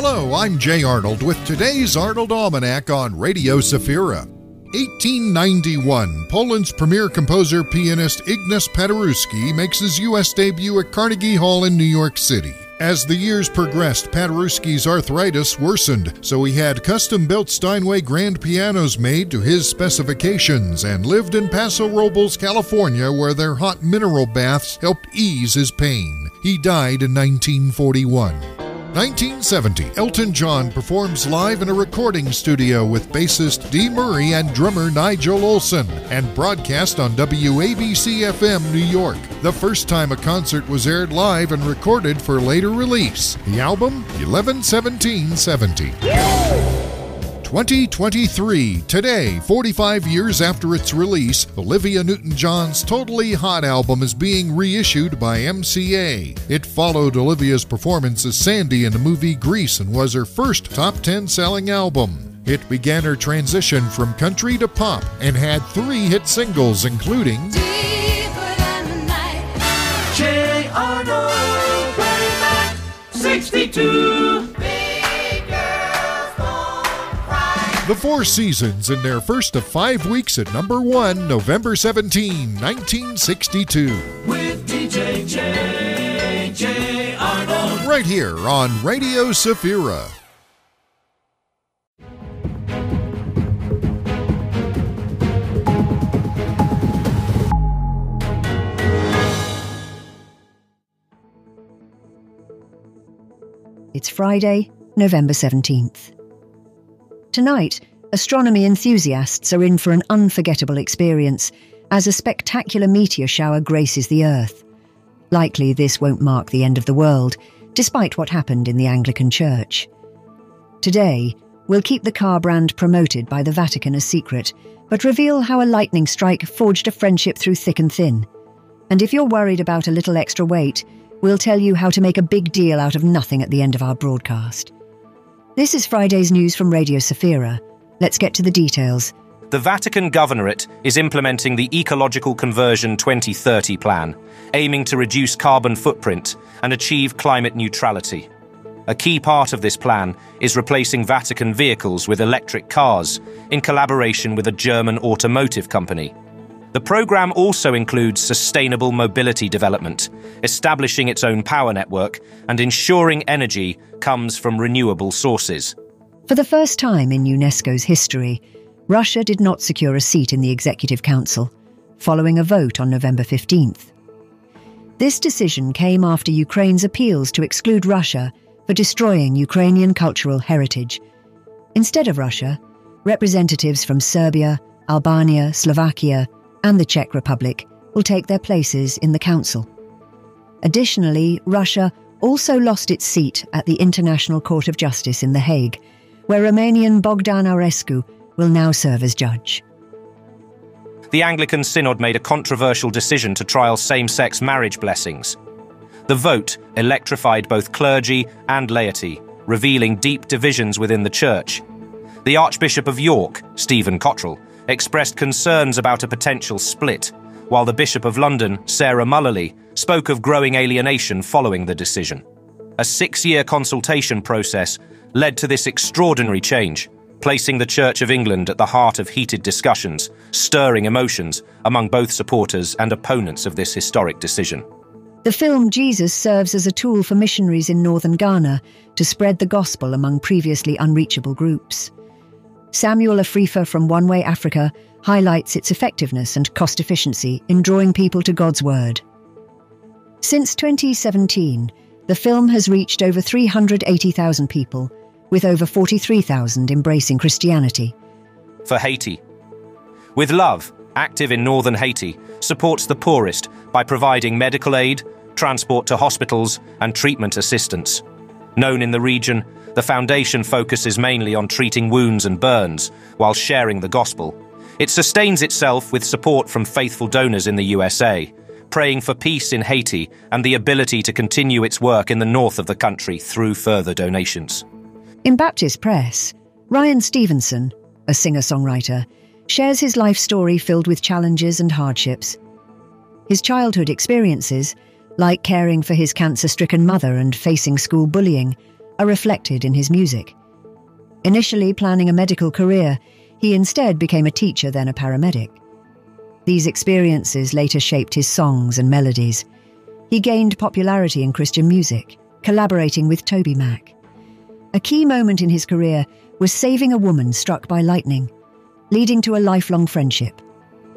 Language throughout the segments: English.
Hello, I'm Jay Arnold with today's Arnold Almanac on Radio Safira. 1891, Poland's premier composer pianist Ignace Paderewski makes his U.S. debut at Carnegie Hall in New York City. As the years progressed, Paderewski's arthritis worsened, so he had custom built Steinway grand pianos made to his specifications and lived in Paso Robles, California, where their hot mineral baths helped ease his pain. He died in 1941. 1970, Elton John performs live in a recording studio with bassist Dee Murray and drummer Nigel Olsson and broadcast on WABC FM New York. The first time a concert was aired live and recorded for later release. The album 111770. 2023. Today, 45 years after its release, Olivia Newton John's Totally Hot album is being reissued by MCA. It followed Olivia's performance as Sandy in the movie Grease and was her first top 10 selling album. It began her transition from country to pop and had three hit singles, including. J. Arnold, 62. The Four Seasons in their first of five weeks at number one, November 17, 1962. With DJ J. J. Arnold. Right here on Radio Safira. It's Friday, November 17th. Tonight, astronomy enthusiasts are in for an unforgettable experience as a spectacular meteor shower graces the Earth. Likely, this won't mark the end of the world, despite what happened in the Anglican Church. Today, we'll keep the car brand promoted by the Vatican a secret, but reveal how a lightning strike forged a friendship through thick and thin. And if you're worried about a little extra weight, we'll tell you how to make a big deal out of nothing at the end of our broadcast. This is Friday's news from Radio Safira. Let's get to the details. The Vatican Governorate is implementing the Ecological Conversion 2030 plan, aiming to reduce carbon footprint and achieve climate neutrality. A key part of this plan is replacing Vatican vehicles with electric cars in collaboration with a German automotive company. The program also includes sustainable mobility development, establishing its own power network and ensuring energy comes from renewable sources. For the first time in UNESCO's history, Russia did not secure a seat in the Executive Council, following a vote on November 15th. This decision came after Ukraine's appeals to exclude Russia for destroying Ukrainian cultural heritage. Instead of Russia, representatives from Serbia, Albania, Slovakia, and the Czech Republic will take their places in the Council. Additionally, Russia also lost its seat at the International Court of Justice in The Hague, where Romanian Bogdan Aurescu will now serve as judge. The Anglican Synod made a controversial decision to trial same sex marriage blessings. The vote electrified both clergy and laity, revealing deep divisions within the Church. The Archbishop of York, Stephen Cottrell, expressed concerns about a potential split, while the Bishop of London, Sarah Mullally, spoke of growing alienation following the decision. A six year consultation process led to this extraordinary change, placing the Church of England at the heart of heated discussions, stirring emotions among both supporters and opponents of this historic decision. The film Jesus serves as a tool for missionaries in northern Ghana to spread the gospel among previously unreachable groups. Samuel Afrifa from One Way Africa highlights its effectiveness and cost efficiency in drawing people to God's Word. Since 2017, the film has reached over 380,000 people, with over 43,000 embracing Christianity. For Haiti. With Love, active in northern Haiti, supports the poorest by providing medical aid, transport to hospitals, and treatment assistance. Known in the region, the foundation focuses mainly on treating wounds and burns while sharing the gospel. It sustains itself with support from faithful donors in the USA, praying for peace in Haiti and the ability to continue its work in the north of the country through further donations. In Baptist Press, Ryan Stevenson, a singer songwriter, shares his life story filled with challenges and hardships. His childhood experiences, like caring for his cancer stricken mother and facing school bullying, are reflected in his music. Initially planning a medical career, he instead became a teacher, then a paramedic. These experiences later shaped his songs and melodies. He gained popularity in Christian music, collaborating with Toby Mac. A key moment in his career was saving a woman struck by lightning, leading to a lifelong friendship.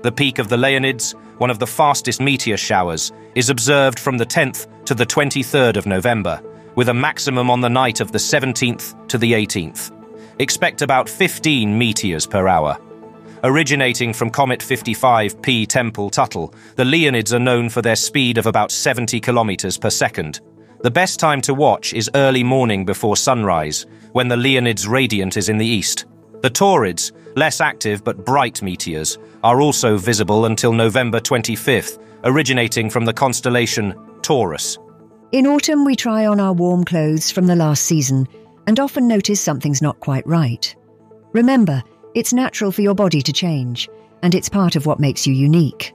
The peak of the Leonids, one of the fastest meteor showers, is observed from the 10th to the 23rd of November, with a maximum on the night of the 17th to the 18th. Expect about 15 meteors per hour. Originating from Comet 55 P Tempel Tuttle, the Leonids are known for their speed of about 70 kilometers per second. The best time to watch is early morning before sunrise, when the Leonid's radiant is in the east. The Taurids, less active but bright meteors, are also visible until November 25th, originating from the constellation Taurus. In autumn, we try on our warm clothes from the last season and often notice something's not quite right. Remember, it's natural for your body to change, and it's part of what makes you unique.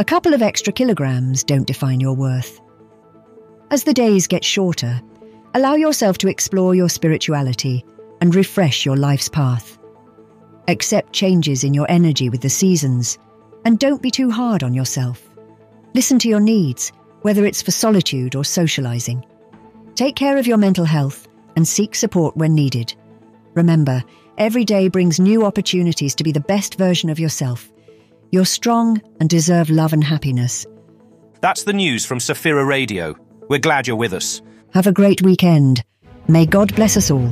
A couple of extra kilograms don't define your worth. As the days get shorter, allow yourself to explore your spirituality and refresh your life's path. Accept changes in your energy with the seasons, and don't be too hard on yourself. Listen to your needs, whether it's for solitude or socializing. Take care of your mental health and seek support when needed. Remember, Every day brings new opportunities to be the best version of yourself. You're strong and deserve love and happiness. That's the news from Saphira Radio. We're glad you're with us. Have a great weekend. May God bless us all.